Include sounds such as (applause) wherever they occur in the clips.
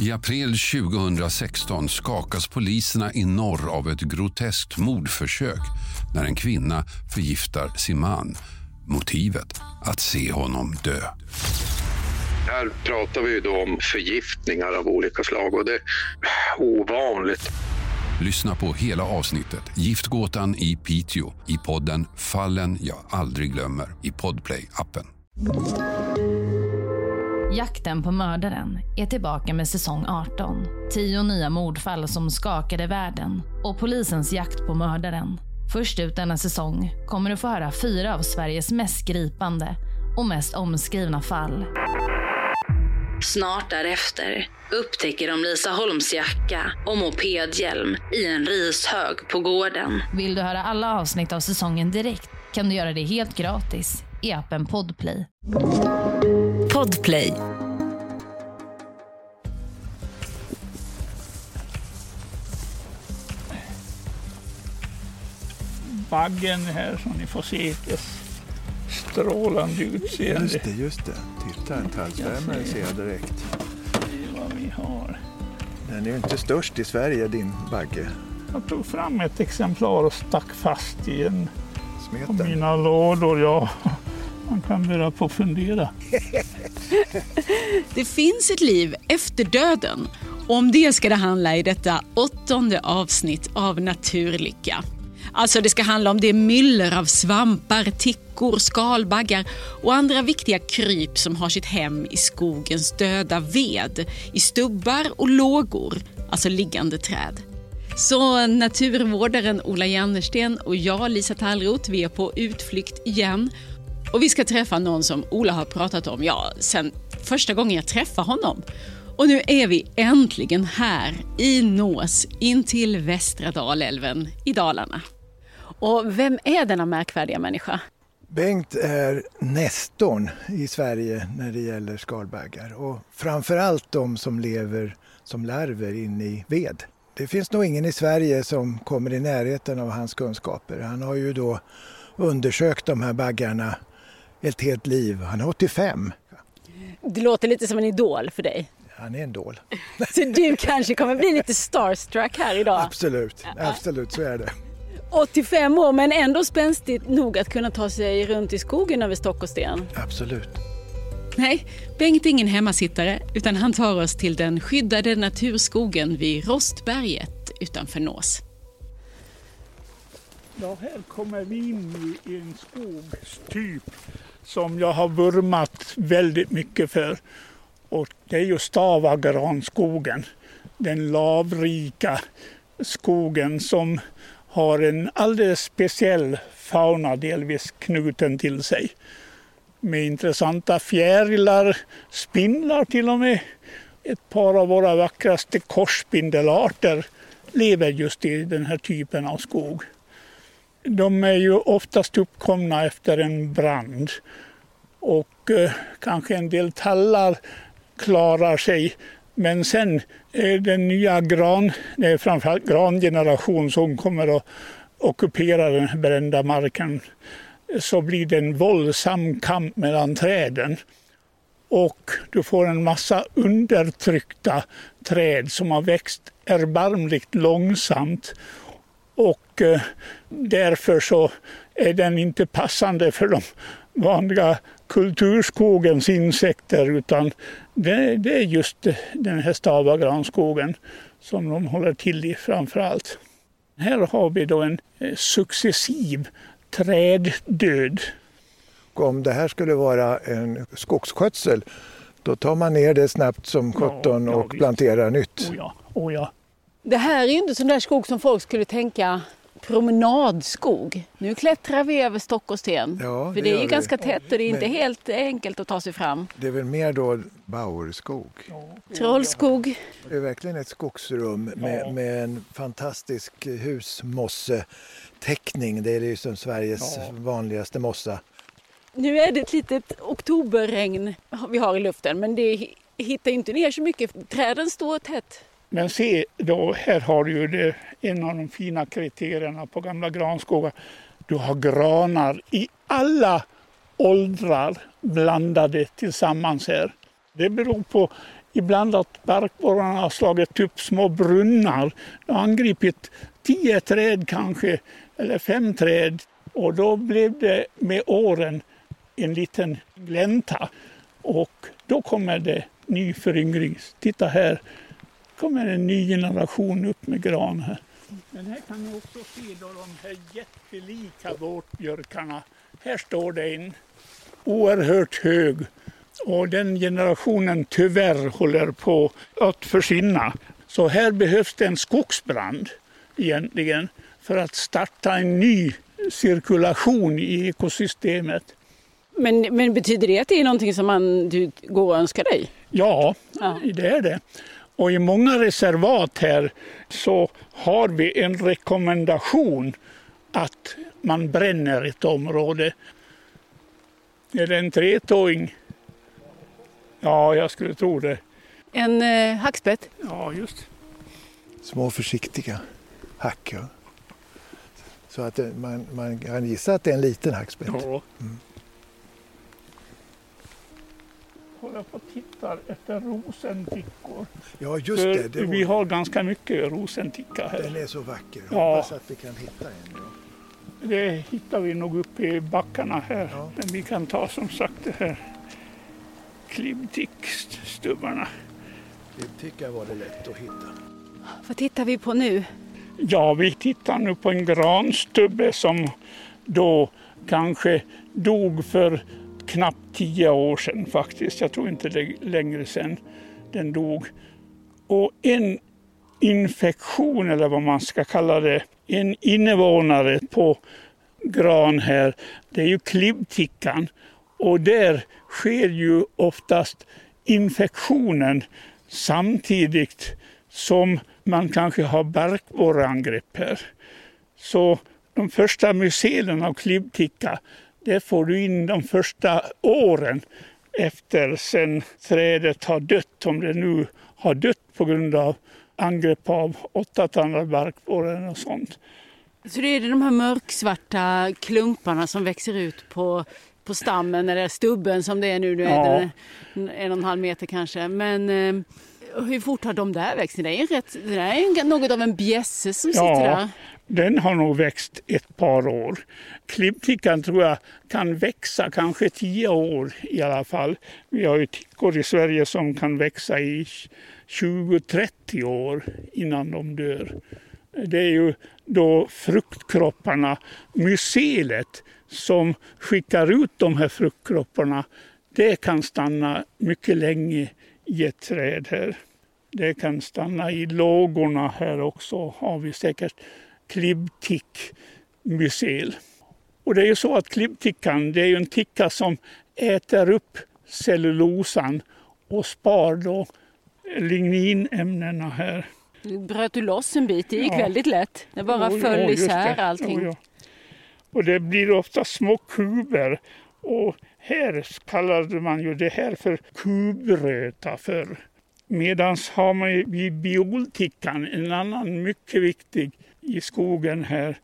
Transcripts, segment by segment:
I april 2016 skakas poliserna i norr av ett groteskt mordförsök när en kvinna förgiftar sin man. Motivet? Att se honom dö. Här pratar vi då om förgiftningar av olika slag och det är ovanligt. Lyssna på hela avsnittet Giftgåtan i Piteå i podden Fallen jag aldrig glömmer i Podplay-appen. Jakten på mördaren är tillbaka med säsong 18. Tio nya mordfall som skakade världen och polisens jakt på mördaren. Först ut denna säsong kommer du få höra fyra av Sveriges mest gripande och mest omskrivna fall. Snart därefter upptäcker de Lisa Holms jacka och mopedhjälm i en rishög på gården. Vill du höra alla avsnitt av säsongen direkt kan du göra det helt gratis i appen Podplay. Podplay. Baggen här som ni får se dess strålande utseende. Just det, just det. Titta, en tallsvärmare ser jag direkt. Det är vad vi har. Den är ju inte störst i Sverige, din bagge. Jag tog fram ett exemplar och stack fast i en av mina lådor. Ja, man kan börja på fundera. (laughs) Det finns ett liv efter döden. Om det ska det handla i detta åttonde avsnitt av Naturlycka. Alltså det ska handla om det myller av svampar, tickor, skalbaggar och andra viktiga kryp som har sitt hem i skogens döda ved, i stubbar och lågor, alltså liggande träd. Så naturvårdaren Ola Jannersten och jag, Lisa Tallroth, vi är på utflykt igen. Och vi ska träffa någon som Ola har pratat om, ja, sen första gången jag träffade honom. Och nu är vi äntligen här i Nås, intill Västra Dalälven i Dalarna. Och vem är denna märkvärdiga människa? Bengt är nestorn i Sverige när det gäller skalbaggar och framförallt de som lever som larver inne i ved. Det finns nog ingen i Sverige som kommer i närheten av hans kunskaper. Han har ju då undersökt de här baggarna ett helt liv. Han är 85. Det låter lite som en idol för dig. Han är en dål. (laughs) Så du kanske kommer bli lite starstruck här idag. Absolut, absolut så är det. 85 år men ändå spänstigt nog att kunna ta sig runt i skogen över stock och sten. Absolut. Nej, Bengt är ingen hemmasittare utan han tar oss till den skyddade naturskogen vid Rostberget utanför Nås. Ja, här kommer vi in i en skogstyp som jag har vurmat väldigt mycket för. Och det är ju Stavagranskogen. Den lavrika skogen som har en alldeles speciell fauna delvis knuten till sig. Med intressanta fjärilar, spindlar till och med. Ett par av våra vackraste korsspindelarter lever just i den här typen av skog. De är ju oftast uppkomna efter en brand och eh, kanske en del tallar klarar sig. Men sen är den nya gran, det är framförallt grangeneration som kommer att ockupera den brända marken så blir det en våldsam kamp mellan träden. Och du får en massa undertryckta träd som har växt erbarmligt långsamt. Och eh, därför så är den inte passande för de vanliga kulturskogens insekter utan det, det är just den här stavagranskogen som de håller till i framför allt. Här har vi då en eh, successiv träddöd. Om det här skulle vara en skogsskötsel då tar man ner det snabbt som sjutton ja, och visst. planterar nytt. Oh ja, oh ja. Det här är ju inte sån där skog som folk skulle tänka promenadskog. Nu klättrar vi över stock och sten. Ja, för det är ju vi. ganska tätt och det är inte Men- helt enkelt att ta sig fram. Det är väl mer då Bauerskog. Trollskog. Det är verkligen ett skogsrum med, med en fantastisk husmossetäckning. Det är ju som Sveriges Ja. vanligaste mossa. Nu är det ett litet oktoberregn vi har i luften men det hittar inte ner så mycket. Träden står tätt. Men se då, här har du ju det, en av de fina kriterierna på gamla granskogar. Du har granar i alla åldrar blandade tillsammans här. Det beror på ibland att barkborrarna har slagit upp små brunnar. De har angripit tio träd kanske, eller fem träd. Och då blev det med åren en liten glänta. Och då kommer det ny föryngring. Titta här kommer en ny generation upp med gran här. Men här kan ni också se då de här jättelika vårtbjörkarna. Här står det en oerhört hög och den generationen tyvärr håller på att försvinna. Så här behövs det en skogsbrand egentligen för att starta en ny cirkulation i ekosystemet. Men, men betyder det att det är någonting som man, du går och önskar dig? Ja, ja, det är det. Och i många reservat här så har vi en rekommendation att man bränner ett område. Är det en tretåing? Ja, jag skulle tro det. En eh, hackspett? Ja, just. Små försiktiga hack. Ja. Så att det, man, man kan gissa att det är en liten hackspett. Ja. Mm. Håller på och tittar efter rosentickor. Ja, just det. det vi har ganska mycket rosenticka här. Den är så vacker. Ja. Hoppas att vi kan hitta en. Ja. Det hittar vi nog uppe i backarna här. Ja. Men vi kan ta som sagt det här klibbtickstubbarna. Klibbtickar var det lätt att hitta. Vad tittar vi på nu? Ja, vi tittar nu på en granstubbe som då kanske dog för knappt tio år sedan faktiskt. Jag tror inte det är längre sedan den dog. Och en infektion eller vad man ska kalla det, en invånare på gran här, det är ju klibbtickan. Och där sker ju oftast infektionen samtidigt som man kanske har barkborreangrepp här. Så de första mycelen av klibbticka det får du in de första åren efter sen trädet har dött, om det nu har dött på grund av angrepp av åttatandad barkborre och sånt. Så det är de här mörksvarta klumparna som växer ut på, på stammen eller stubben som det är nu, ja. är det en och en halv meter kanske. Men eh, hur fort har de där växt? Det är, en rätt, det är något av en bjässe som ja, sitter där. Den har nog växt ett par år. Klipptickan tror jag kan växa kanske tio år i alla fall. Vi har ju tickor i Sverige som kan växa i 20-30 år innan de dör. Det är ju då fruktkropparna, mycelet, som skickar ut de här fruktkropparna. Det kan stanna mycket länge i ett träd här. Det kan stanna i lågorna här också, har vi säkert klibbtickmycel. Och det är ju så att klibbtickan, det är ju en ticka som äter upp cellulosan och spar då ligninämnena här. Bröt du loss en bit? Det gick ja. väldigt lätt. Det bara oh, föll oh, isär allting. Oh, ja. Och det blir ofta små kuber. Och här kallade man ju det här för kubröta förr. Medan har man vid bioltickan en annan mycket viktig i skogen här.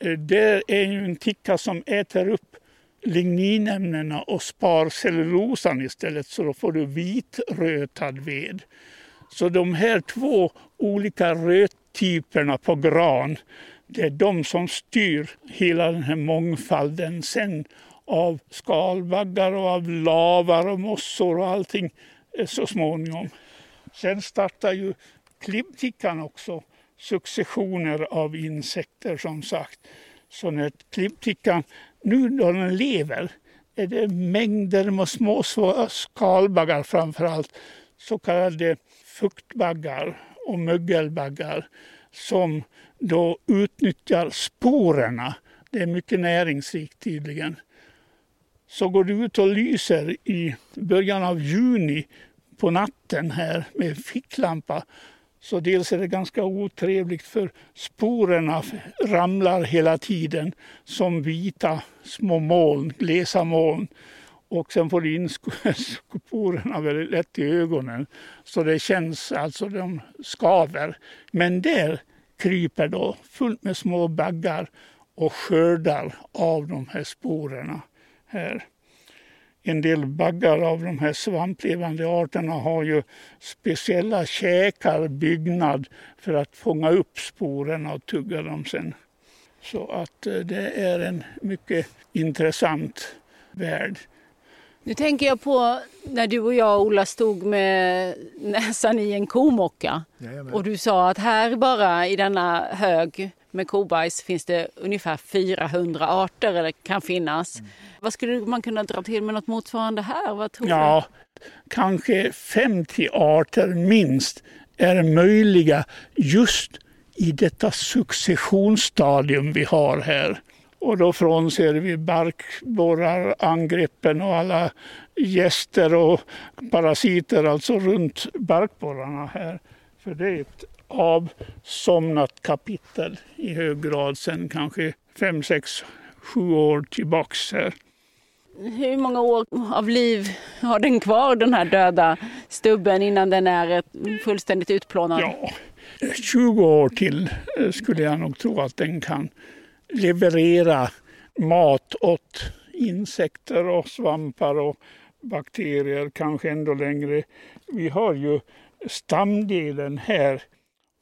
Eh, det är ju en ticka som äter upp ligninämnena och spar cellulosan istället så då får du vitrötad ved. Så de här två olika röttyperna på gran, det är de som styr hela den här mångfalden sen av skalbaggar och av lavar och mossor och allting eh, så småningom. Sen startar ju klibbtickan också successioner av insekter som sagt. Så när klibbtickan, nu då den lever, är det mängder med små, små skalbaggar framför allt, så kallade fuktbaggar och mögelbaggar som då utnyttjar sporerna. Det är mycket näringsrikt tydligen. Så går du ut och lyser i början av juni på natten här med ficklampa så dels är det ganska otrevligt för sporerna ramlar hela tiden som vita små moln, glesa moln. Och sen får du in sporerna (laughs) väldigt lätt i ögonen. Så det känns alltså, de skaver. Men där kryper då fullt med små baggar och skördar av de här sporerna här. en del baggar av de här svamplevande arterna har ju speciella käkar, byggnad, för att fånga upp sporerna och tugga dem sen. Så att eh, det är en mycket intressant värld. Nu tänker jag på när du och jag, Ola, stod med näsan i en komocka. Jajamän. Och du sa att här bara i denna hög med kobajs finns det ungefär 400 arter, eller kan finnas. Mm. Vad skulle man kunna dra till med något motsvarande här? Vad tror Ja, kanske 50 arter minst är möjliga just i detta successionsstadium vi har här. Och då frånser vi barkborrarangreppen och alla gäster och parasiter alltså runt barkborrarna här. För det är ett avsomnat kapitel i hög grad sedan kanske 5, 6, 7 år tillbaks här. Hur många år av liv har den kvar, den här döda stubben, innan den är fullständigt utplånad? Ja, 20 år till eh, skulle jag nog tro att den kan leverera mat åt insekter och svampar och bakterier, kanske ändå längre. Vi har ju stamdelen här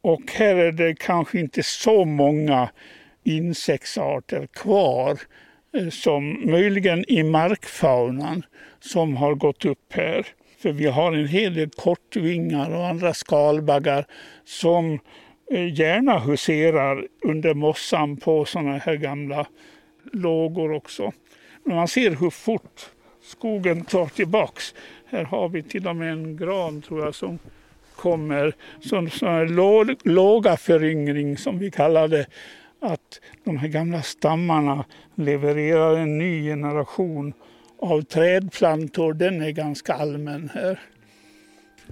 och här är det kanske inte så många insektsarter kvar eh, som möjligen i markfaunan som har gått upp här. För vi har en hel del kortvingar och andra skalbaggar som eh, gärna huserar under mossan på sådana här gamla lågor också. Men man ser hur fort skogen tar tillbaks. Här har vi till och med en gran tror jag som kommer som sån här lå- låga föryngring som vi kallar det. Att de här gamla stammarna levererar en ny generation av trädplantor. Den är ganska allmän här.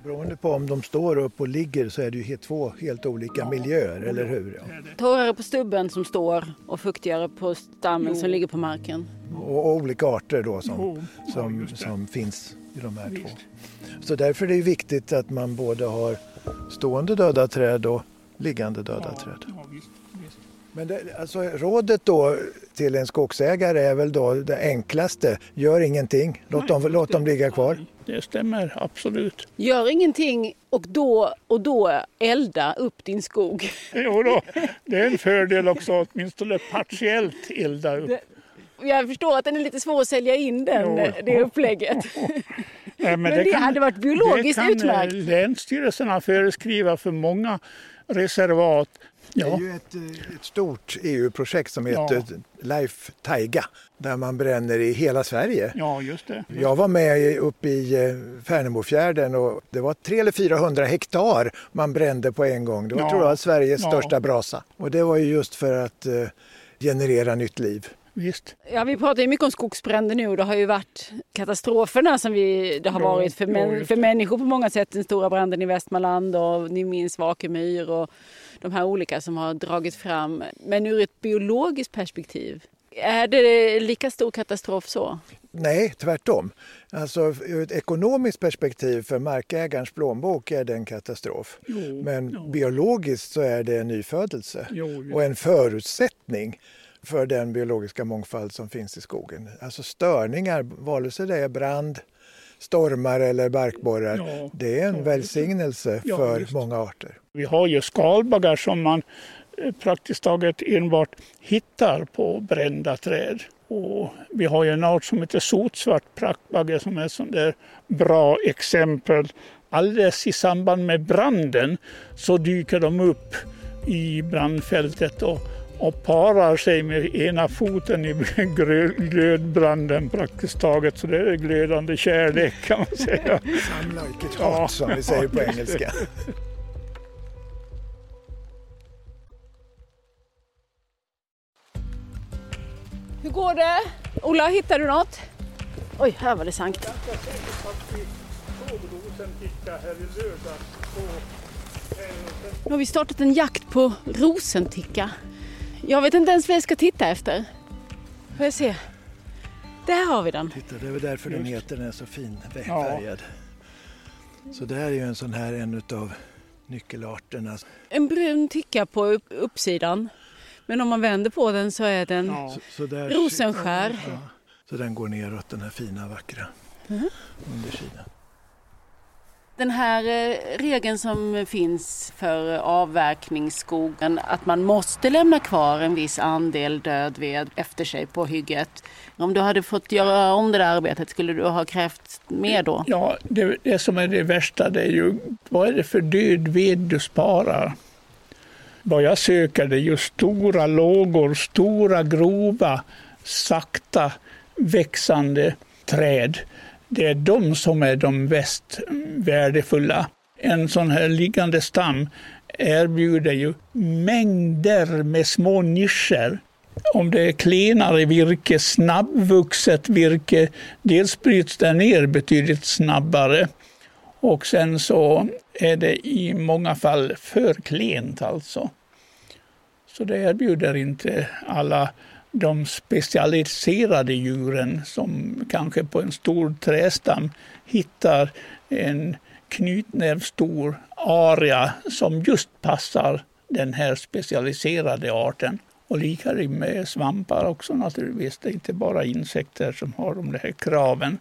Beroende på om de står upp och ligger så är det ju helt, två helt olika miljöer, eller hur? Ja. Torrare på stubben som står och fuktigare på stammen som ligger på marken. Och, och olika arter då som, Jo, ja, som, det. som finns i de här två. Visst. Så därför är det viktigt att man både har stående döda träd och liggande döda träd. Ja, visst, visst. Men det, alltså, rådet då till en skogsägare är väl då det enklaste. Gör ingenting, låt, dem, låt dem ligga kvar. Det stämmer absolut. Gör ingenting och då, och då elda upp din skog. Jo då, det är en fördel också, åtminstone partiellt elda upp. Jag förstår att den är lite svår att sälja in den, Jo. det upplägget. (laughs) Nej, Men det hade varit biologiskt det kan, utmärkt. eh, Länsstyrelserna föreskriva för många reservat. Det är Ja, ju ett, eh, ett stort EU-projekt som Ja. heter Life Taiga där man bränner i hela Sverige. ja, just det. Jag var med uppe i eh, Färnebofjärden och det var 300 eller 400 hektar man brände på en gång. Det var Ja. tror jag Sveriges Ja. största brasa. Och det var ju just för att generera nytt liv. Visst. Ja, vi pratar ju mycket om skogsbränder nu och det har ju varit katastroferna som vi, det har Ja, varit för, män, för människor på många sätt. Den stora branden i Västmanland och ni minns Vakemyr och de här olika som har dragit fram. Men ur ett biologiskt perspektiv, är det lika stor katastrof så? Nej, tvärtom. Alltså ur ett ekonomiskt perspektiv för markägarens plånbok är det en katastrof. Jo, Men jo. biologiskt så är det en nyfödelse Jo, och en förutsättning för den biologiska mångfald som finns i skogen. Alltså störningar, vare sig det är brand, stormar eller barkborrar, Ja, det är en ja, välsignelse Ja, för just. många arter. Vi har ju skalbaggar som man eh, praktiskt taget enbart hittar på brända träd. Och vi har ju en art som heter sotsvart prackbagge som är ett sånt där bra exempel. Alldeles i samband med branden så dyker de upp i brandfältet och, och parar sig med ena foten i (laughs) glödbranden praktiskt taget. Så det är glödande kärlek kan man säga. Some like it Ja. hot som vi säger på engelska. Hur går det? Ola, hittar du något? Oj, här var det sankt. Nu har vi startat en jakt på rosenticka. Jag vet inte ens vad jag ska titta efter. Får jag se? Där har vi den. Titta, det är väl därför den Just. heter den är så fin Ja. färgad. Så det här är ju en sån här en utav nyckelarterna. En brun ticka på upp, uppsidan. Men om man vänder på den så är den Ja. Så, så där, rosenskär. Ja, så den går neråt den här fina vackra. undersidan. Den här eh, regeln som finns för avverkningsskogen, att man måste lämna kvar en viss andel död ved efter sig på hygget. Om du hade fått göra om det där arbetet, skulle du ha krävt mer då? Ja, det, det som är det värsta det är ju vad är det för död ved du sparar? Vad jag söker det är ju stora lågor, stora grova, sakta växande träd. Det är de som är de mest värdefulla. En sån här liggande stam erbjuder ju mängder med små nischer. Om det är klenare virke, snabbvuxet virke, dels bryts det ner betydligt snabbare och sen så är det i många fall för klent alltså. Så det erbjuder inte alla de specialiserade djuren som kanske på en stor trästam hittar en knytnävstor aria som just passar den här specialiserade arten. Och lika med svampar också naturligtvis. Det är inte bara insekter som har de här kraven.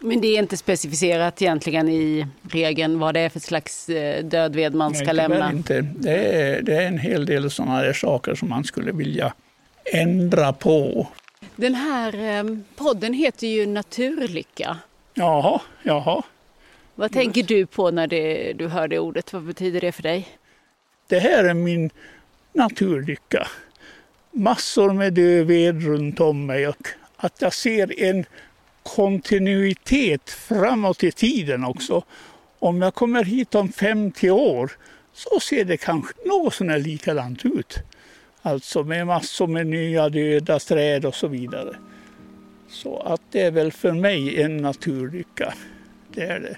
Men det är inte specificerat egentligen i regeln vad det är för slags eh, dödved man ska Nej, lämna? Inte. Det, är, det är en hel del sådana här saker som man skulle vilja ändra på. Den här eh, podden heter ju Naturlycka. Jaha, jaha. Vad tänker du på när det, du hör det ordet? Vad betyder det för dig? Det här är min naturlycka. Massor med död ved runt om mig och att jag ser en kontinuitet framåt i tiden också. Om jag kommer hit om 50 år så ser det kanske något sånär likadant ut. Alltså med massor med nya döda träd och så vidare. Så att det är väl för mig en naturlycka. Det är det.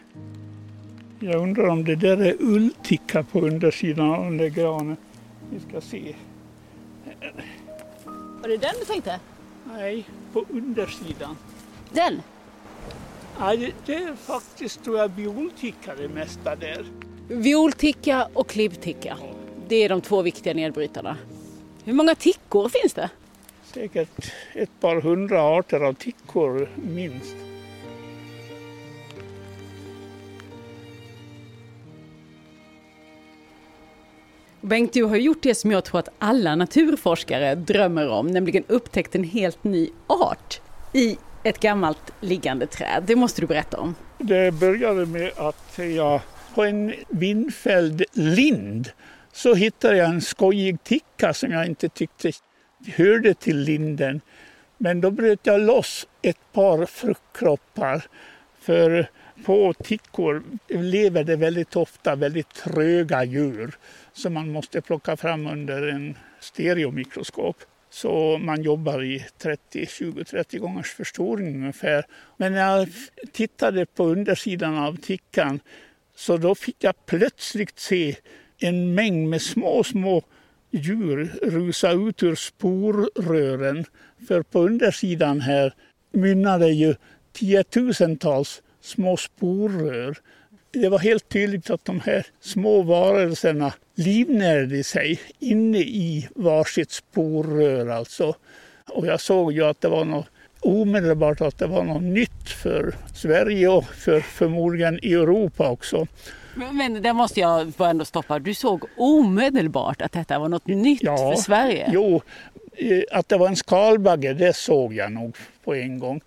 Jag undrar om det där är ullticka på undersidan av den där granen. Vi ska se. Var det den du tänkte? Nej, på undersidan. Den? Nej, det, det är faktiskt tror jag violticka det mesta där. Violticka och klibbticka. Det är de två viktiga nedbrytarna. Hur många tickor finns det? Säkert ett par hundra arter av tickor minst. Bengt, du har gjort det som jag tror att alla naturforskare drömmer om, nämligen upptäckt en helt ny art i ett gammalt liggande träd. Det måste du berätta om. Det började med att jag på en vindfälld lind så hittade jag en skojig ticka som jag inte tyckte hörde till linden. Men då bröt jag loss ett par fruktkroppar. För på tickor lever det väldigt ofta väldigt tröga djur som man måste plocka fram under en stereomikroskop. Så man jobbar i 20-30 gångers förstoring ungefär. Men när jag tittade på undersidan av tickan så då fick jag plötsligt se en mängd med små, små djur rusa ut ur sporrören. För på undersidan här mynnade ju tiotusentals små sporrör. Det var helt tydligt att de här små varelserna livnärde sig inne i varsitt sporrör alltså. Och jag såg ju att det var något omedelbart att det var något nytt för Sverige och för förmodligen Europa också. Men, men där måste jag bara ändå stoppa. Du såg omedelbart att detta var något nytt Ja, för Sverige. Jo, eh, att det var en skalbagge det såg jag nog på en gång.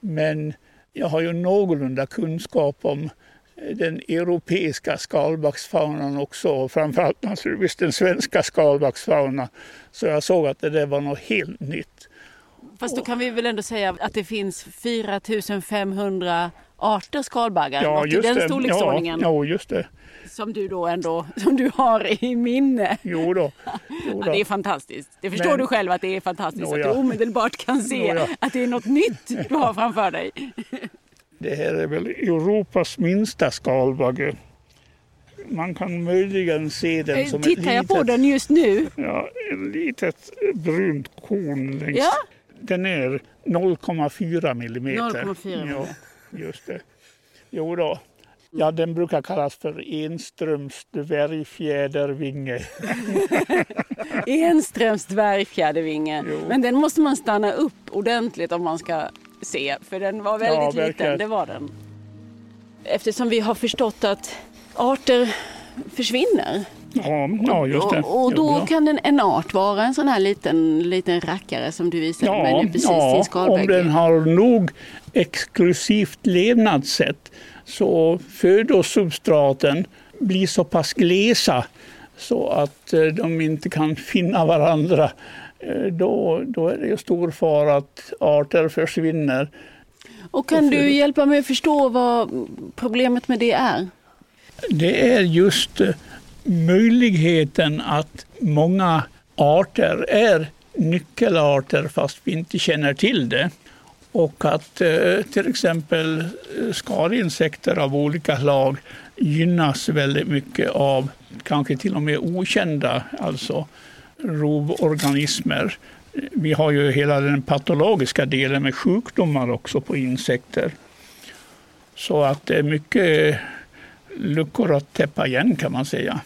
Men jag har ju någorlunda kunskap om eh, den europeiska skalbaggsfaunan också och framförallt naturligtvis den svenska skalbaggsfaunan. Så jag såg att det där var något helt nytt. Fast då kan vi väl ändå säga att det finns 4500 arter skalbaggar, något i den storleksordningen. Ja, ja, just det. Som du då ändå som du har i minne. Jo då. Jo Ja, då. det är fantastiskt. Det förstår Men- du själv att det är fantastiskt. Att ja. du omedelbart kan se ja. att det är något nytt du har framför dig. Det här är väl Europas minsta skalbagge. Man kan möjligen se den Eh, som Tittar ett jag litet, på den just nu? Ja, ett litet brunt korn längst. Ja. Den är 0,4 millimeter. 0,4 Ja, millimeter. Just det. Jo då. Ja, den brukar kallas för Enströms dvärgfjädervinge. (laughs) Enströms dvärgfjädervinge. Jo. Men den måste man stanna upp ordentligt om man ska se, för den var väldigt Ja, liten, det var den. Eftersom vi har förstått att arter försvinner Ja, ja just det. och, och då ja. kan en, en art vara en sån här liten, liten rackare som du visade mig Ja, nu precis, ja din skalbagge. om den har nog exklusivt levnadssätt så födosubstraten blir så pass glesa så att eh, de inte kan (laughs) finna varandra. Eh, Då, då är det ju stor fara att arter försvinner. Och kan du hjälpa mig att förstå vad problemet med det är? Det är just eh, möjligheten att många arter är nyckelarter fast vi inte känner till det. Och att eh, till exempel eh, skadeinsekter av olika slag gynnas väldigt mycket av kanske till och med okända, alltså rovorganismer. Vi har ju hela den patologiska delen med sjukdomar också på insekter. Så att det är mycket eh, luckor att täppa igen kan man säga.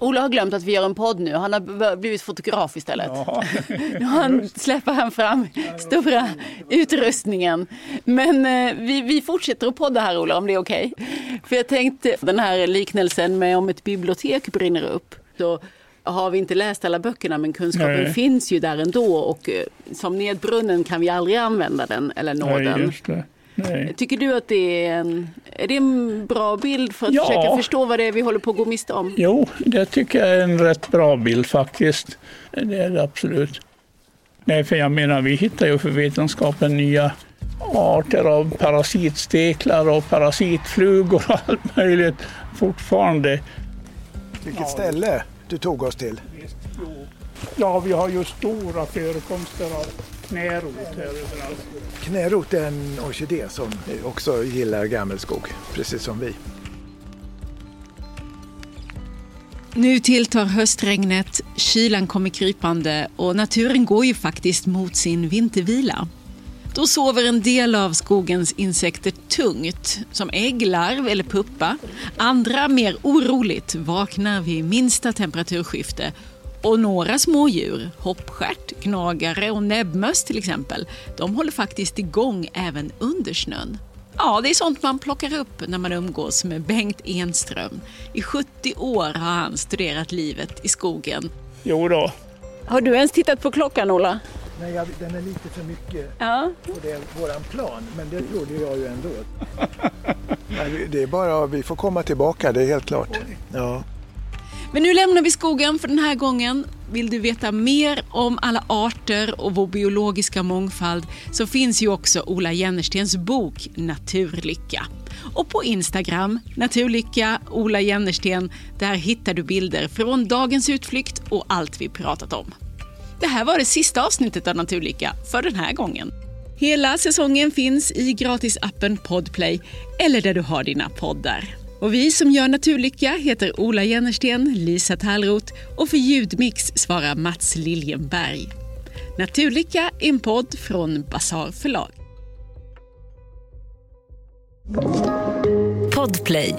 Ola har glömt att vi gör en podd nu. Han har blivit fotograf istället. Ja. (laughs) Nu har han, släpper han fram stora utrustningen. Men eh, vi, vi fortsätter att podda här Ola, om det är okej. För jag tänkte, den här liknelsen med om ett bibliotek brinner upp. Då har vi inte läst alla böckerna men kunskapen Nej. finns ju där ändå. Och eh, som nedbrunnen kan vi aldrig använda den eller nå Nej, den. Nej. Tycker du att det är en, är det en bra bild för att Ja. försöka förstå vad det är vi håller på att gå miste om? Jo, det tycker jag är en rätt bra bild faktiskt. Det är det absolut. Nej, för jag menar, vi hittar ju för vetenskapen nya arter av parasitsteklar och parasitflugor och allt möjligt fortfarande. Vilket ställe du tog oss till. Ja, vi har ju stora förekomster av knärot här överallt. Knärot är en orkidé som också gillar gammelskog, precis som vi. Nu tilltar höstregnet, kylan kommer krypande och naturen går ju faktiskt mot sin vintervila. Då sover en del av skogens insekter tungt, som ägglarv eller puppa. Andra mer oroligt vaknar vid minsta temperaturskifte. Och några smådjur, hoppstjärt, gnagare och näbbmöss till exempel, de håller faktiskt igång även under snön. Ja, det är sånt man plockar upp när man umgås med Bengt Enström. I 70 år har han studerat livet i skogen. Jo då, Har du ens tittat på klockan, Ola? Nej, jag, den är lite för mycket Ja. på det, våran plan, men det trodde jag ju ändå. (laughs) Vi- det är bara, vi får komma tillbaka, det är helt klart. Ja. Men nu lämnar vi skogen för den här gången. Vill du veta mer om alla arter och vår biologiska mångfald så finns ju också Ola Jennerstens bok Naturlycka. Och på Instagram, Naturlycka Ola Jennersten, där hittar du bilder från dagens utflykt och allt vi pratat om. Det här var det sista avsnittet av Naturlycka för den här gången. Hela säsongen finns i gratisappen Podplay eller där du har dina poddar. Och vi som gör Naturlycka heter Ola Jennersten, Lisa Tallroth och för ljudmix svarar Mats Liljenberg. Naturlycka är en podd från Basar förlag. Podplay